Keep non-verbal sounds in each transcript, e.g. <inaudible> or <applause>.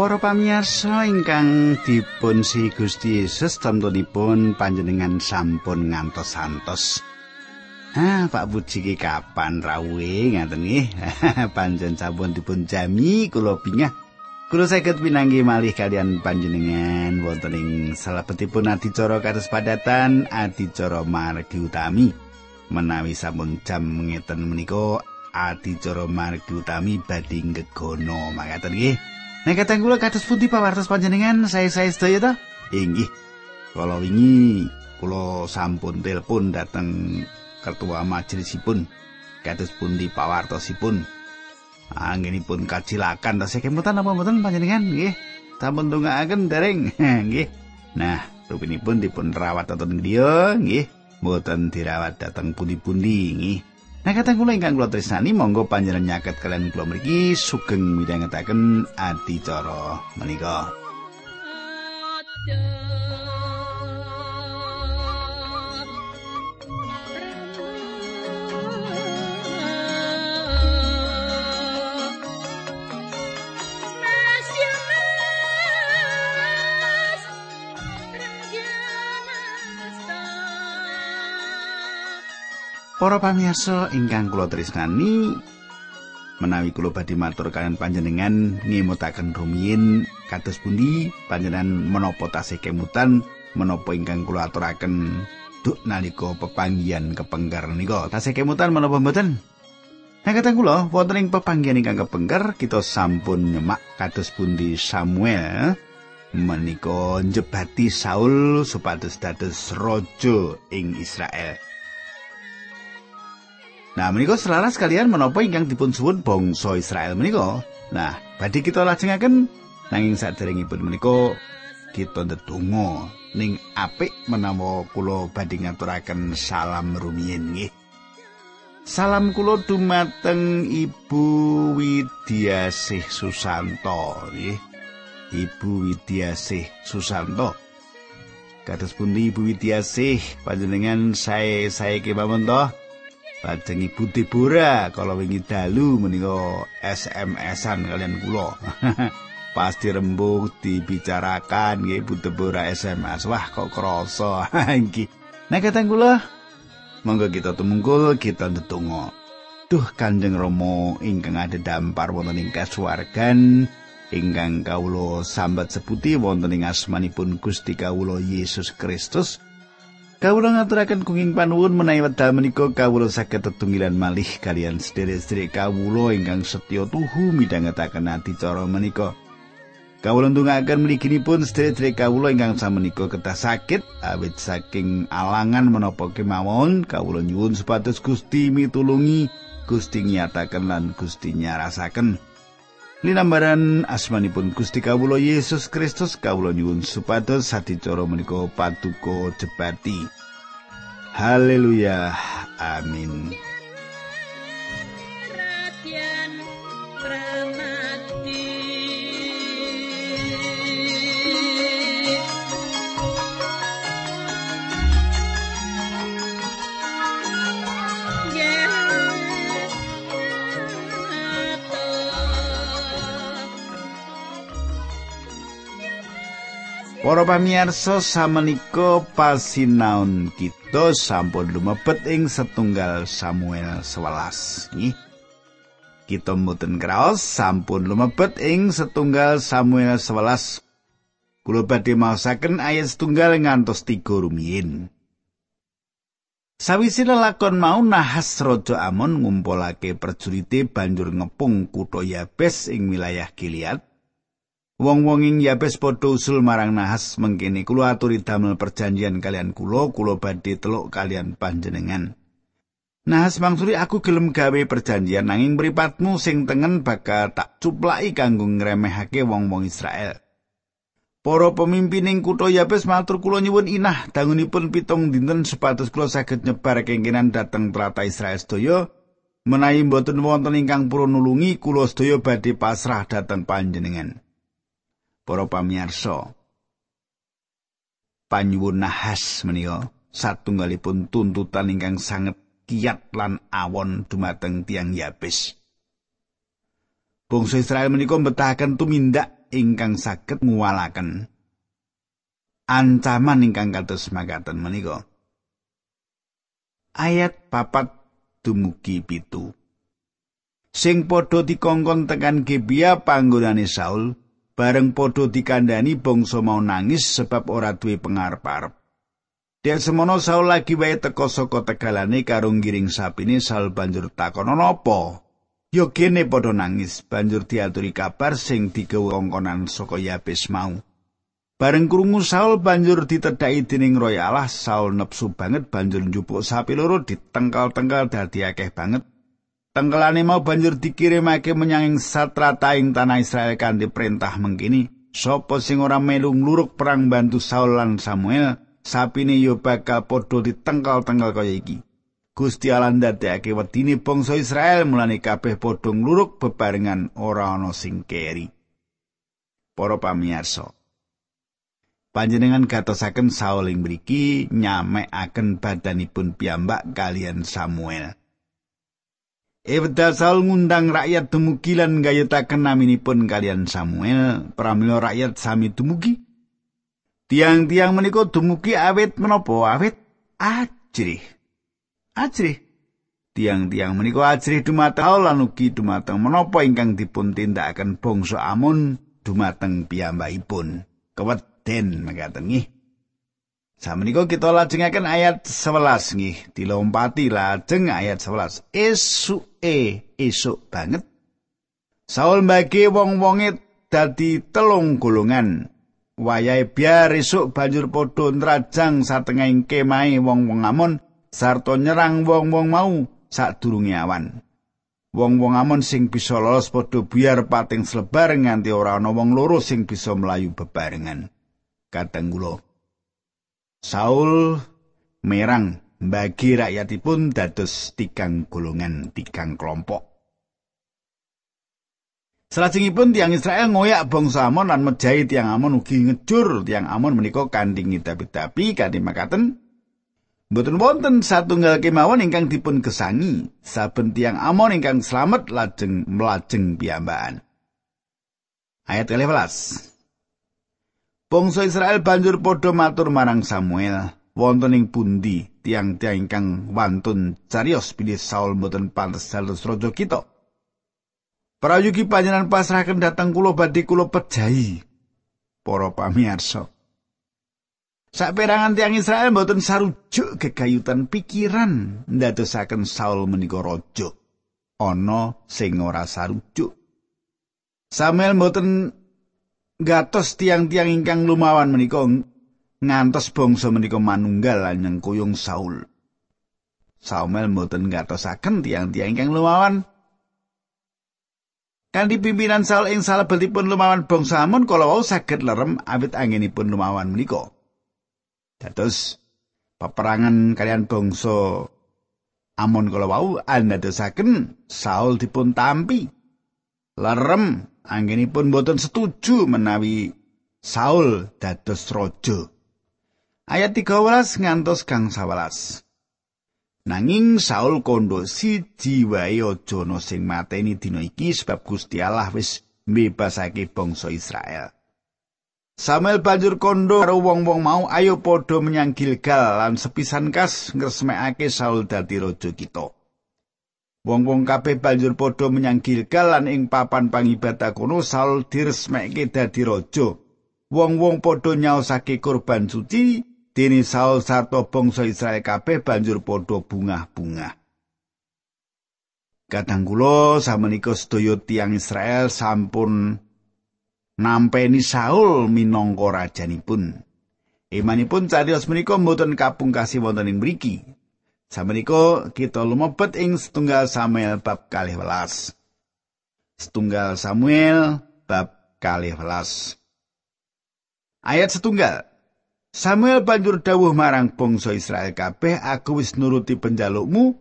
Para pamirsa ingkang dipun si Gusti Yesus tentunipun panjenengan sampun ngantos santos. Ah, Pak Puji ki kapan rawuhe ngaten nggih? <laughs> Panjen sampun dipun jami kula bingah. Kula saged pinanggi malih kalian panjenengan wonten ing salebetipun adicara kados padatan adicara margi utami. Menawi sampun jam ngeten menika adicara margi utami badhe gegono mangkaten nggih. Nek kateng kula kados pundi pawartos panjenengan saya-saya sedaya ta? Inggih. Kala wingi kula sampun telepon dateng ketua majelisipun kados pundi pawartosipun. Anggenipun kacilakan ta sekemutan apa mboten panjenengan nggih. Sampun ndongaaken dereng <laughs> nggih. Nah, rupinipun dipun rawat wonten griya nggih. Mboten dirawat dateng pundi-pundi nggih. Nah kata kula ingkang kula tresnani monggo panjenengan nyaket kalian kula mriki sugeng midhangetaken adicara menika. Para pamirsa ingkang kula tresnani menawi kula badhe matur kalian panjenengan ngemutaken rumiyin kados pundi panjenengan menapa tasih kemutan menapa ingkang kula aturaken duk nalika pepanggihan kepengker nika tasih kemutan menapa mboten Nah kata kula wonten ing pepanggihan ingkang kepengker kita sampun nyemak kados pundi Samuel menika njebati Saul supados dados raja ing Israel. Nah, menika selaras kalian menapa ingkang dipun suwun bangsa Israel menika. Nah, badhe kita lajengaken nanging saderengipun menika kita ndedonga ning apik menawa kula badhe ngaturaken salam rumiyin nggih. Salam kula dumateng Ibu Widyasih Susanto nggih. Ibu Widyasih Susanto. Kados pundi Ibu Widyasih panjenengan saya kemawon toh? Lajeng Ibu Debora kalau wingi dalu menika SMS-an kalian kula. <laughs> Pasti rembug dibicarakan nggih Ibu Debora SMS. Wah kok krasa <laughs> iki. Nah kateng kula monggo kita tumungkul kita ndedonga. Duh Kanjeng Rama ingkang ada dampar wonten ing kasuwargan ingkang kawula sambat seputi wonten ing asmanipun Gusti kawula Yesus Kristus. Kawula ngaturaken kenging panuwun menawi wekdal menika kawula saged tetunggilan malih kalian sedherek-sedherek kawula ingkang setya tuhu midhangetaken adicara menika. Kawula ndongaaken mliginipun sedherek-sedherek kawula ingkang samenika kedah sakit awit saking alangan menapa kemawon kawula nyuwun supados Gusti mitulungi Gusti nyataken lan Gusti nyarasaken. Linambaran asmanipun Gusti Kawula Yesus Kristus kawula nyuwun supados sadicara menika paduka jebati. Haleluya. Amin. Para pamirsa samenika pasinaon kita sampun lumebet ing setunggal Samuel 11 nggih. Kita mboten kraos sampun lumebet ing setunggal Samuel 11. Kula badhe maosaken ayat setunggal ngantos tiga rumiyin. Sawise lakon mau nahas raja Amon ngumpulake prajurite banjur ngepung kutha Yabes ing wilayah Gilead. Wong-wong ing Yabes padha usul marang Nahas mengkene kula aturi damel perjanjian kalian kula kula badhe teluk kalian panjenengan. Nahas mangsuri aku gelem gawe perjanjian nanging mripatmu sing tengen bakal tak cuplaki kanggo ngremehake wong-wong Israel. Para pemimpin ing kutha Yabes matur kula nyuwun inah dangunipun pitung dinten supados kula saged nyebar kengkenan dhateng tlatah Israel sedaya menawi mboten wonten ingkang purun nulungi kula sedaya badhe pasrah dhateng panjenengan. Para pamirsa. Panyuwun nahas menika satunggalipun tuntutan ingkang sanget kiat lan awon dumateng tiang Yabes. Bangsa Israel menika mbetahaken tumindak ingkang saged nguwalaken ancaman ingkang kados makaten menika. Ayat papat dumugi pitu. Sing padha dikongkon tekan Gebia panggonane Saul, bareng padha dikandani bangsa mau nangis sebab ora duwe pengarep-arep. Dek semono Saul lagi wae teka saka tegalane karo ngiring sapine Saul banjur takon apa? Yo kene padha nangis banjur diaturi kabar sing digawa ongkonan saka Yabes mau. Bareng krungu Saul banjur ditedhaki dening Roy Allah, Saul nepsu banget banjur njupuk sapi loro ditengkal-tengkal dadi akeh banget. Tengkelane mau banjur dikirimake menyang satrataing tanah Israel kanthi perintah mengkini, sapa sing ora melu ngluruk perang bantu Saul lan Samuel, sapine yo bakal padha ditengkal-tengkal kaya iki. Gusti Allah ndadekake wedine bangsa Israel mulane kabeh padha ngluruk bebarengan ora ana sing keri. Para pamirsa. Panjenengan gatosaken Saul ing mriki nyamekaken badanipun piyambak kalian Samuel. Ebda Saul ngundang rakyat dumugi lan gayutaken naminipun kalian Samuel, pramila rakyat sami dumugi. Tiang-tiang menika dumugi awet menapa awet ajrih. ajrih. Tiang-tiang menika ajrih dumateng lan ugi dumateng menapa ingkang dipun tindakaken bangsa Amun dumateng piyambakipun. Keweden mekaten nggih. Samenika kita lajengaken ayat 11 nggih, dilompati lajeng ayat 11. Esuke esuk banget. Saul bagi wong-wonge dadi telung golongan. Wayahe biar esuk banjur padha nrajang satengahing kemahe wong-wong Amon sarta nyerang wong-wong mau sadurunge awan. Wong-wong amon sing bisa lolos padha biar pating selebar nganti ora ana wong loro sing bisa mlayu bebarengan. Kadang kula Saul merang bagi rakyatipun dados tigang golongan tigang kelompok. Salajengipun tiang Israel ngoyak bangsa Amon lan mejahi tiang Amon ugi ngejur tiang Amon menika kanthi tapi kanthi makaten Mboten wonten satunggal kemawon ingkang dipun gesangi saben tiang Amon ingkang slamet lajeng melajeng piyambakan. Ayat 11. Bangsa Israel banjur padha matur marang Samuel, wonten ing pundi tiang-tiang ingkang wantun carios pilih Saul mboten pantes dados raja kita. Prayugi panjenengan pasrahaken dateng kula badhe kula pejahi. Para pamirsa, Saperangan tiang Israel mboten sarujuk gegayutan pikiran ndadosaken Saul menika raja. Ana sing ora sarujuk. Samuel mboten gatos tiang-tiang ingkang lumawan menika ngantos bangsa menika manunggal lan kuyung Saul. Samuel mboten gatosaken tiang-tiang ingkang lumawan Kanthi pimpinan Saul ing salebetipun lumawan bangsa Amon kala wau saged lerem awit anginipun lumawan menika. Dados peperangan kalian bangsa Amon kala wau andadosaken Saul dipun tampi. Lerem anggenipun boten setuju menawi Saul dados raja. Ayat 13 ngantos kang 11. Nanging Saul kondo siji wae aja ana sing mateni dina iki sebab Gusti Allah wis mbebasake bangsa Israel. Samuel banjur kondo karo wong-wong mau ayo padha menyang Gilgal lan sepisan kas ngresmekake Saul dadi raja kita. Wong-wong kabeh banjur padha menyang Gilgal lan ing papan pangibadah kono Saul diresmekke dadi raja. Wong-wong padha nyaosake kurban suci, dene Saul sarta bangsa Israel kabeh banjur padha bungah-bungah. Kadang kula samenika sedaya tiang Israel sampun nampeni Saul minangka rajanipun. Imanipun cariyos menika mboten kapungkasi wonten ing mriki. Samenika kita lumebet ing setunggal Samuel bab kalih welas. Setunggal Samuel bab kalih welas. Ayat setunggal. Samuel banjur dawuh marang bangsa Israel kabeh, aku wis nuruti penjalukmu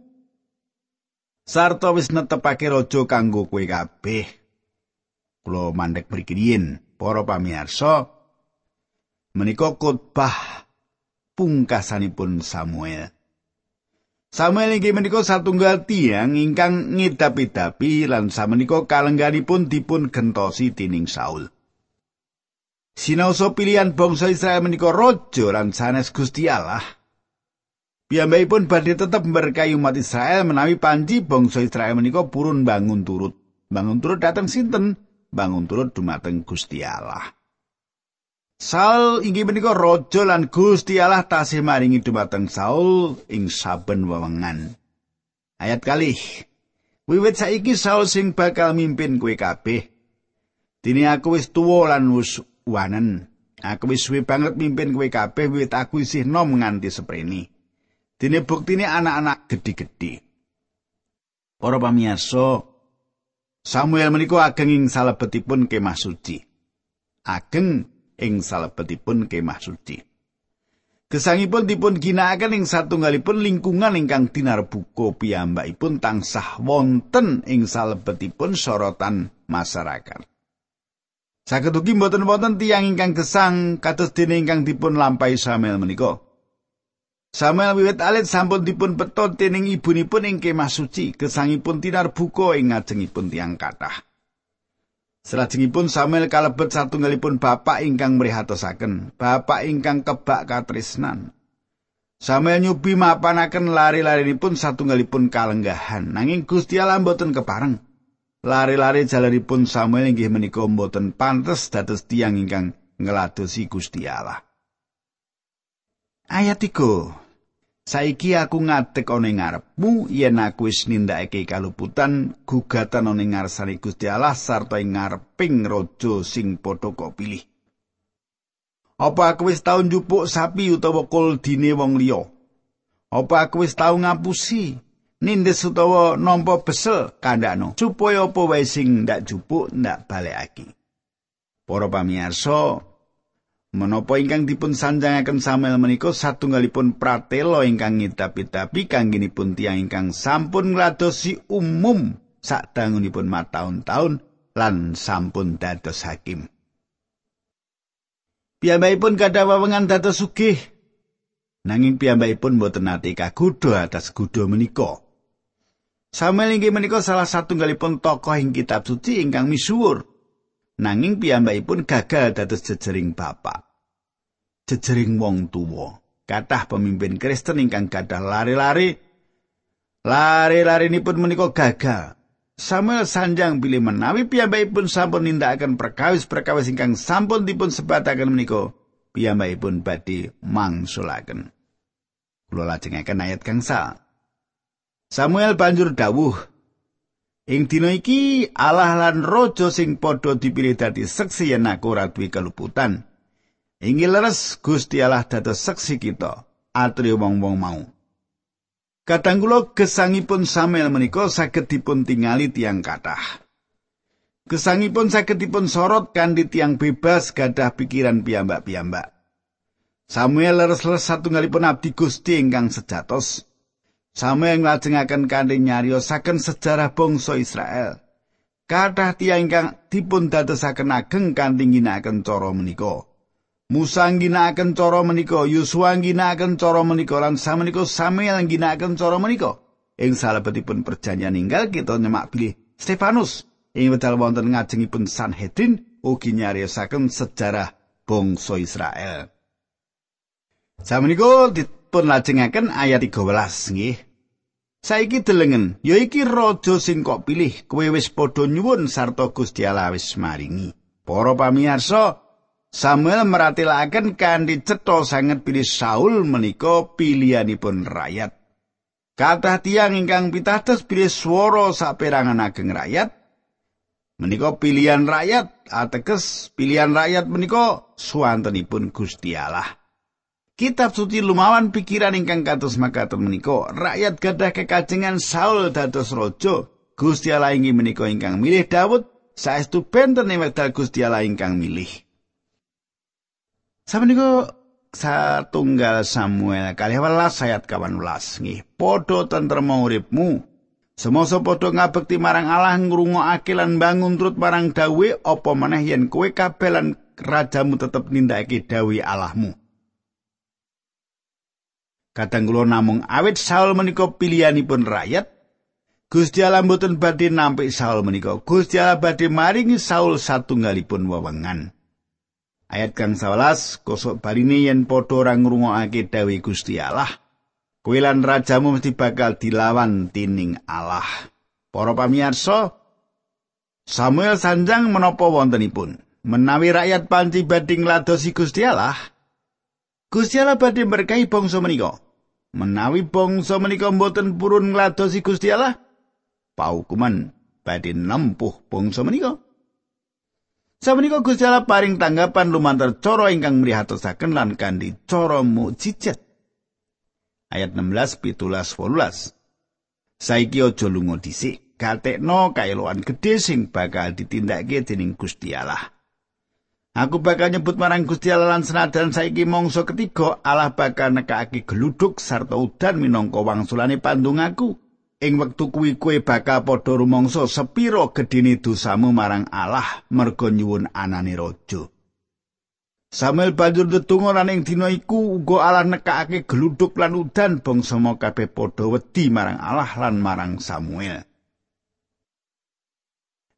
sarta wis netepake raja kanggo kowe kabeh. kula mandek mriki para pamirsa menika khotbah pungkasanipun Samuel Samuel inggih menika satunggal tiang ingkang ngidapi-dapi lan samenika kalengganipun dipun gentosi tining Saul. Sinaosa pilihan bangsa Israel menika raja lan sanes Gusti Allah. Piyambakipun badhe tetep berkahi umat Israel menawi panji bangsa Israel menika purun bangun turut. Bangun turut dateng sinten? Bangun turut dumateng Gusti Allah. Saul inggih menika raja lan Gusti Allah tasih maringi dumateng Saul ing saben wewengan. Ayat kali. Wiwit saiki Saul sing bakal mimpin kowe kabeh. Dini aku wis tuwa lan wis wanen. Aku wis suwe banget mimpin kowe kabeh wiwit aku isih nom nganti seprene. Dene buktine anak-anak gedhi-gedhi. Para pamirsa, Samuel menika ageng ing salebetipun kemah suci. Ageng ing salebetipun kemah suci. Gesangipun dipun ginakaken ing satunggalipun lingkungan ingkang tinarbuka piyambakipun tansah wonten ing salebetipun sorotan masyarakat. Saged ugi mboten wonten tiyang ingkang gesang kados dene ingkang dipun lampahi Samuel menika. Samuel wiwit alit sampun dipun petot dening ibunipun ing kemah suci, gesangipun tinarbuka ing ngajengipun tiyang kathah. Salajengipun Samuel kalebet satunggalipun bapak ingkang mrihatosaken, bapak ingkang kebak katresnan. Samuel nyubi mapanaken lari-larinipun satunggalipun kalenggahan, nanging Gusti Allah mboten kepareng. Lari-lari jalanipun Samuel inggih menika mboten pantes dados tiyang ingkang ngladosi Gusti Allah. Ayat 3. Saiki aku ngadeg ana ngarepmu yen aku wis nindakake kaluputan gugatan ana ngarsane Gusti Allah sarta ing ngareping raja sing padha kok pilih. Apa aku wis tau njupuk sapi utawa kul dine wong liya? Apa aku wis tau ngapusi nindes utawa nampa besel kandhano supaya apa wae sing ndak jupuk ndak balekake. Para pamirsa, Menapa ingkang dipun sanjangaken Samuel menika satunggalipun pratela ingkang ngidapi-dapi kangginipun tiyang ingkang sampun ngladosi umum sadangunipun mataun-taun lan sampun dados hakim. Piyambakipun gadah wewengan dados sugih. Nanging piyambakipun boten nate kagodha atas gudha menika. Samuel inggih menika salah satunggalipun tokoh ing kitab suci ingkang misuwur. Nanging piyambakipun gagal dados jejering bapak. Jejering wong tuwa. Kathah pemimpin Kristen ingkang gadah lari-lari lari-larinipun menika gagal. Samuel sanjang bilih menawi piyambakipun sampun nindakaken perkawis-perkawis ingkang sampun dipun sebataken menika, piyambakipun badhe mangsulaken. Kula lajengaken ayat kang Samuel banjur dawuh, Ing dina iki Allah lan raja sing padha dipilih dadi seksi yen aku ora duwe keluputan. Inggih leres Gusti Allah dados seksi kita, atri wong-wong mau. Kadang kula gesangipun Samuel menika saged dipun tingali tiang kathah. Gesangipun saged dipun sorot kanthi tiang bebas gadah pikiran piyambak-piyambak. Samuel leres-leres satunggalipun abdi Gusti ingkang sejatos. Samuel nglajengaken kanthi nyariosaken sejarah bangsa Israel. Kathah tiyang ingkang dipun dadosaken ageng kanthi ngginakaken cara menika. Musa ngginakaken cara menika, Yosua ngginakaken cara menika lan samenika Samuel ngginakaken cara menika. Ing salebetipun perjanjian ninggal kita nyemak pilih Stefanus ing wedal wonten ngajengipun Sanhedrin ugi nyariosaken sejarah bangsa Israel. Samenika dipun lajengaken ayat 13 nggih. Saiki delengen, ya iki raja sing kok pilih, kowe wis padha nyuwun sarta Gusti Allah wis maringi. Para pamirsa, Samuel meratelaken kanthi cetha sanget pilih Saul menika pilihanipun rakyat. Kathah tiang ingkang pitados pilih swara saperangan ageng rakyat. Menika pilihan rakyat, ateges pilihan rakyat menika suwantenipun Gusti Allah. Kitab suci lumawan pikiran ingkang kados makaten menika, rakyat gadah kekajengan Saul dados raja. Gusti Allah inggih menika ingkang milih Daud, saestu benten ing wekdal Gusti Allah ingkang milih. Sabenika satunggal Samuel kalih welas ayat kawan welas nggih padha tentrem uripmu. Semoso padha ngabekti marang Allah ngrungokake lan bangun turut marang dawe apa maneh yen kowe kabeh lan rajamu tetep nindakake dawe Allahmu Kadang kula namung awit Saul menika pilihanipun rakyat, Gusti Allah mboten badhe nampik Saul menika. Gusti Allah badhe maringi Saul satunggalipun wewengan. Ayat kang 11 kosok barine yen padha ora ngrungokake dawuh Gusti Allah. Kuwi lan rajamu mesti bakal dilawan tining Allah. Para pamirsa, Samuel sanjang menapa wontenipun? Menawi rakyat panci badhe ngladosi Gusti Allah, Gusti Allah badhe berkahi bangsa menika. Menawi bangsa menika mboten purun ngladosi Gusti Allah, paukuman badhe nempuh bangsa menika. Samenika Gusti Allah paring tanggapan lumantar cara ingkang mrihatosaken lan kanthi cara mukjizat. Ayat 16 17 18. Saiki aja lunga dhisik, gatekno kaeloan gedhe sing bakal ditindakake dening Gusti Allah. Aku bakal nyebut marang Gusti Allah lan senajan saiki mangsa ketiga Allah bakal nekake geluduk sarta udan minangka wangsulane pandung aku. Ing wektu kuwi kowe bakal padha rumangsa sepira gedine dosamu marang Allah merga nyuwun anane raja. Samuel banjur ndedonga lan ing dina iku uga Allah nekake geluduk lan udan bangsa kabeh padha wedi marang Allah lan marang Samuel.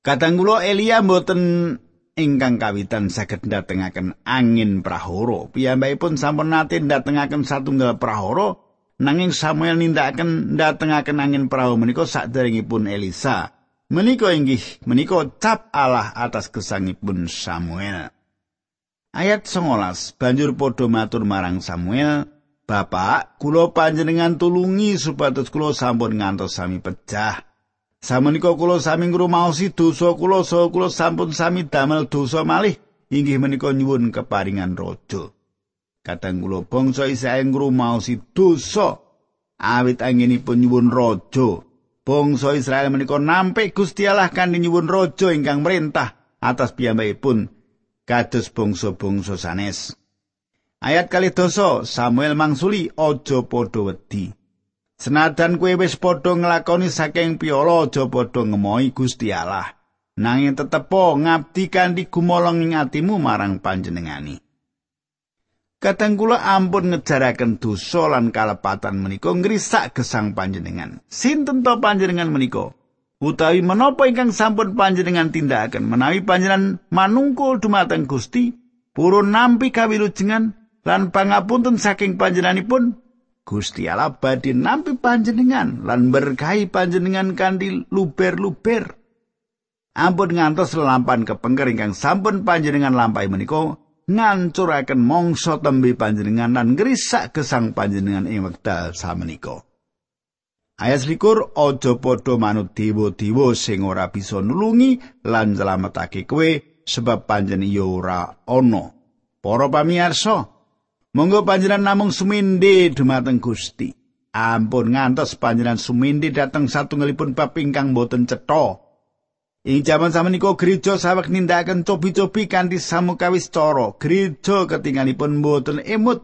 Kadang kula Elia mboten ingkang kawitan saged ndatengaken angin prahara. Piyambakipun sampun nate ndatengaken satunggal prahara nanging Samuel nindakaken ndatengaken angin prahara menika saderengipun Elisa. Menika inggih menika cap Allah atas kesangipun Samuel. Ayat 19 banjur padha matur marang Samuel, "Bapak, kula panjenengan tulungi supados kula sampun ngantos sami pecah." Samenika kula sami ngrumaosi dosa kula saha kula sampun sami damel dosa malih inggih menika nyuwun keparingan raja. Kadang kula bangsa Israel ngrumaosi dosa awit anginipun nyuwun raja. Bangsa Israel menika nampik Gusti Allah kanthi nyuwun raja ingkang merintah atas piyambakipun kados bangsa-bangsa sanes. Ayat kali dosa Samuel mangsuli aja padha wedi. Senadan kowe wis padha nglakoni saking piala aja padha ngemohi Gusti Allah. Nanging tetepo ngabdi kanthi gumolong ing atimu marang panjenengani. Kadang kula ampun ngejaraken dosa lan kalepatan menika ngrisak gesang panjenengan. Sinten to panjenengan menika? Utawi menapa ingkang sampun panjenengan tindakaken menawi panjenengan manungkul dumateng Gusti, purun nampi kawilujengan lan pangapunten saking panjenenganipun Gusti Allah badhe nampi panjenengan lan berkahi panjenengan kanthi luber-luber. Ampun ngantos lampan kepengker ingkang sampun panjenengan lampahi menika ngancuraken mangsa tembe panjenengan lan ngrisak gesang panjenengan ing wekdal samenika. Ayat likur aja padha manut dewa-dewa sing ora bisa nulungi lan nyelametake kowe sebab panjenengan ya ora ana. Para pamirsa, Monggo panjenengan namung suminde dumateng Gusti. Ampun ngantos panjenengan suminde dateng satunggalipun bab ingkang boten cetha. Ing jaman samenika gereja sawek nindakaken cobi-cobi kanthi samukawis cara. Gereja ketinggalipun boten emut.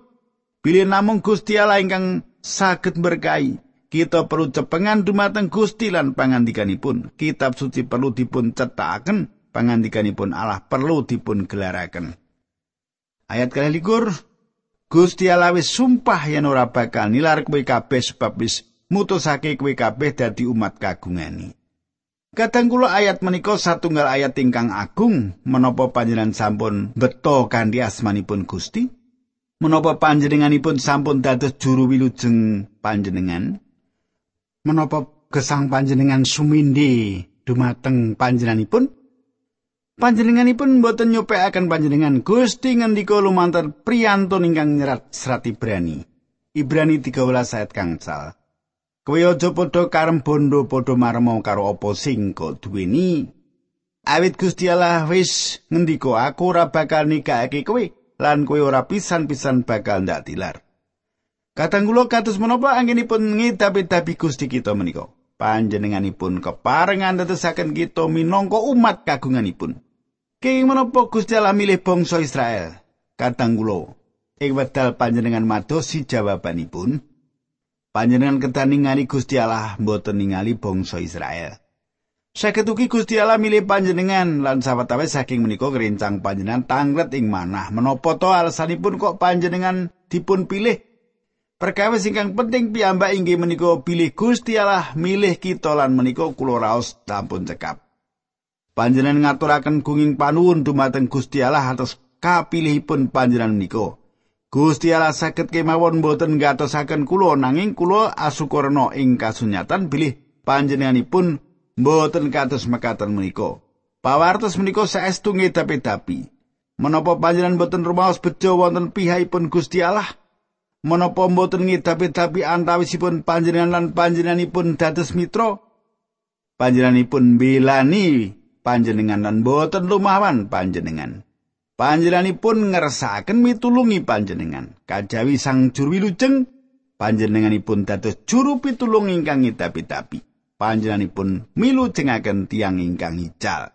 Bilih namung Gusti Allah ingkang saged berkahi. Kita perlu cepengan dumateng Gusti lan pangandikanipun. Kitab suci perlu dipun cetaken, pangandikanipun Allah perlu dipun gelaraken. Ayat kali likur, Gusti Allah wis sumpah yen ora bakal nilar kowe kabeh sebab wis mutusake kowe kabeh dadi umat kagungani. Kadang kula ayat menika satunggal ayat ingkang agung menapa panjenengan sampun beto kanthi asmanipun Gusti? Menapa panjenenganipun sampun dados juru wilujeng panjenengan? Menapa gesang panjenengan sumindi dumateng panjenenganipun? Panjenenganipun boten nyopekaken panjenengan Gusti ngendika lumantar priyantun ingkang nyerat serat Ibrani. Ibrani 13 ayat kang cal. Kowe aja padha karem bondo padha marmo karo apa sing kok duweni. Awit Gusti Allah wis ngendika aku ora bakal nikahake kowe lan kowe ora pisan-pisan bakal ndak tilar. Katang kula kados menapa anggenipun ngidapi-dapi Gusti kita menika. Panjenenganipun keparengan tetesaken kita minangka umat kagunganipun. Kenging menapa Gusti Allah milih bangsa Israel? Kadang kula ing wedal panjenengan madosi jawabanipun panjenengan kedah ningali Gusti Allah mboten ningali bangsa Israel. Saged ugi Gusti Allah milih panjenengan lan sawetawis saking menika ngrencang panjenengan tanglet ing manah. Menapa to alasanipun kok panjenengan dipun pilih? Perkawis ingkang penting piyambak inggih menika pilih Gusti Allah milih kita lan menika kula raos sampun cekap. Panjenengan ngaturaken gunging panuwun dumateng Gusti Allah atas kapilihipun panjenengan menika. Gusti Allah saged kemawon boten ngatosaken kula nanging kula asukurna ing kasunyatan bilih panjenenganipun boten kados mekaten menika. Pawartos menika saestu ngedapi-dapi. Menapa panjenengan boten rumaos bejo wonten pihakipun Gusti Allah? menapa mboten ngidapi-dapi antawisipun panjenengan lan panjenenganipun dados mitra panjenenganipun bilani panjenengan lan mboten lumawan panjenengan panjenenganipun ngersakaken mitulungi panjenengan kajawi sang juru wilujeng panjenenganipun dados juru pitulung ingkang ngidapi-dapi panjenenganipun milujengaken tiang ingkang ical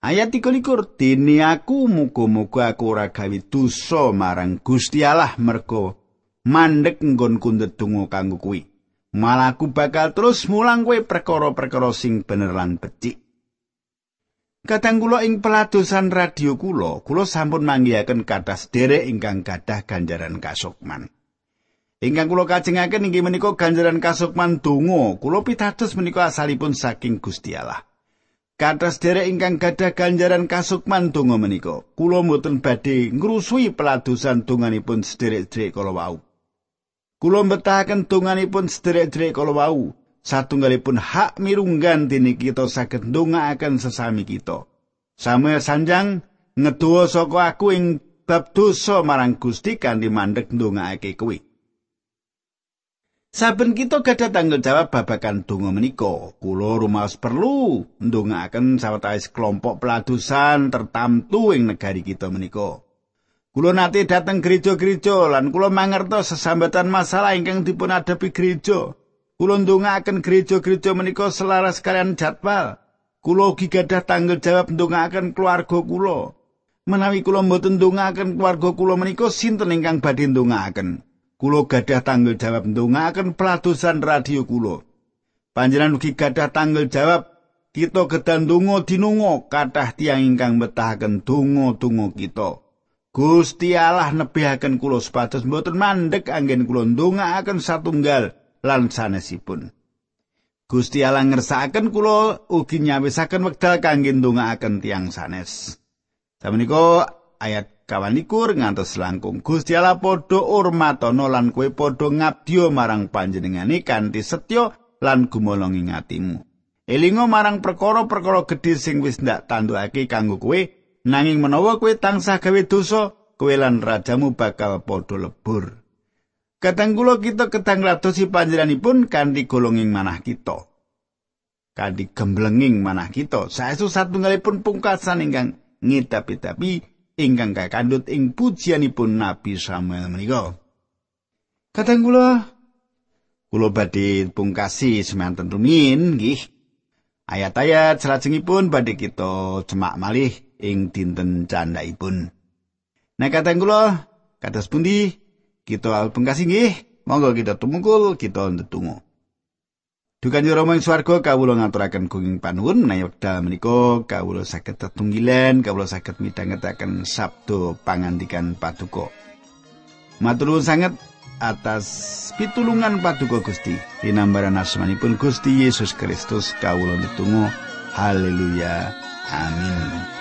Ayat 21 Dini aku muga-muga aku ora gawe dosa marang Gusti Allah mergo mandek nggonku ndedonga kanggo kuwi. Malah aku bakal terus mulang kowe perkara-perkara sing bener lan becik. Kadang kula ing peladosan radio kula, kula sampun manggihaken kathah sederek ingkang gadah ganjaran kasukman. Ingkang kula kajengaken inggih menika ganjaran kasukman donga. Kula pitados menika asalipun saking Gusti Allah. Kathah sederek ingkang gadah ganjaran kasukman donga menika, kula mboten badhe ngrusui peladosan donganipun sederek-sederek kala wau. Kula mbetahaken donganipun sederek-sederek kala wau. Satunggalipun hak mirunggan dene kita saged ndongaaken sesami kita. Samuel Sanjang ngeduwa saka aku ing bab dosa marang Gusti kanthi mandek ndongaake kuwi. Saben kita gadah tanggung jawab babagan donga menika. Kula rumaos perlu ndongaaken sawetawis kelompok peladusan tertamtu ing negari kita menika. Kulo nate dateng gereja-gereja lan kulo mangertos sesambatan masalah ingkang dipun adapi gereja. Kulo ndongaaken gereja-gereja menika selaras kalian jadwal. Kulo ugi gadah tanggung jawab ndongaaken keluarga kulo. Menawi kulo mboten ndongaaken keluarga kulo menika sinten ingkang badhe ndongaaken? Kulo gadah tanggung jawab ndongaaken pelatusan radio kulo. Panjenengan ugi gadah tanggung jawab kita gedang donga dinunga kathah tiang ingkang betahaken donga-donga kita. Gusti Allah nebihaken kula supados mboten mandek anggen kula ndongaaken satunggal lan sanesipun. Gusti Allah ngersakaken kula ugi nyawisaken wekdal kangge ndongaaken tiang sanes. Samenika ayat kawanikur ngantos langkung Gusti Allah padha urmatana lan kowe padha ngabdiya marang panjenengane kanthi setya lan gumolong ing atimu. Elingo marang perkara-perkara gedhe sing wis ndak tandukake kanggo kowe nanging menawa kowe tansah gawe dosa kowe lan rajamu bakal padha lebur kadang kula kita kedang ladosi panjenenganipun kanthi golonging manah kita. Kanthi gemblenging manah kita. Saestu satunggalipun pungkasan ingkang ngidapi-dapi ingkang kakandut ing pujianipun Nabi Samuel menika. Kadang kula kula badhe pungkasi semanten rumiyin nggih. Ayat-ayat salajengipun badhe kita cemak malih ing dinten candhaipun. Nah kata kula kados pundi kita pengkasih nggih monggo kita tumungkul kita ndedonga. Dukan yo Rama ing swarga kawula ngaturaken gunging panuwun menawi wekdal menika kawula saged tetunggilan kawula saged midhangetaken sabdo pangandikan paduka. Matur nuwun sanget atas pitulungan paduka Gusti. Dinambaran asmanipun Gusti Yesus Kristus kawula ndedonga. Haleluya. Amin.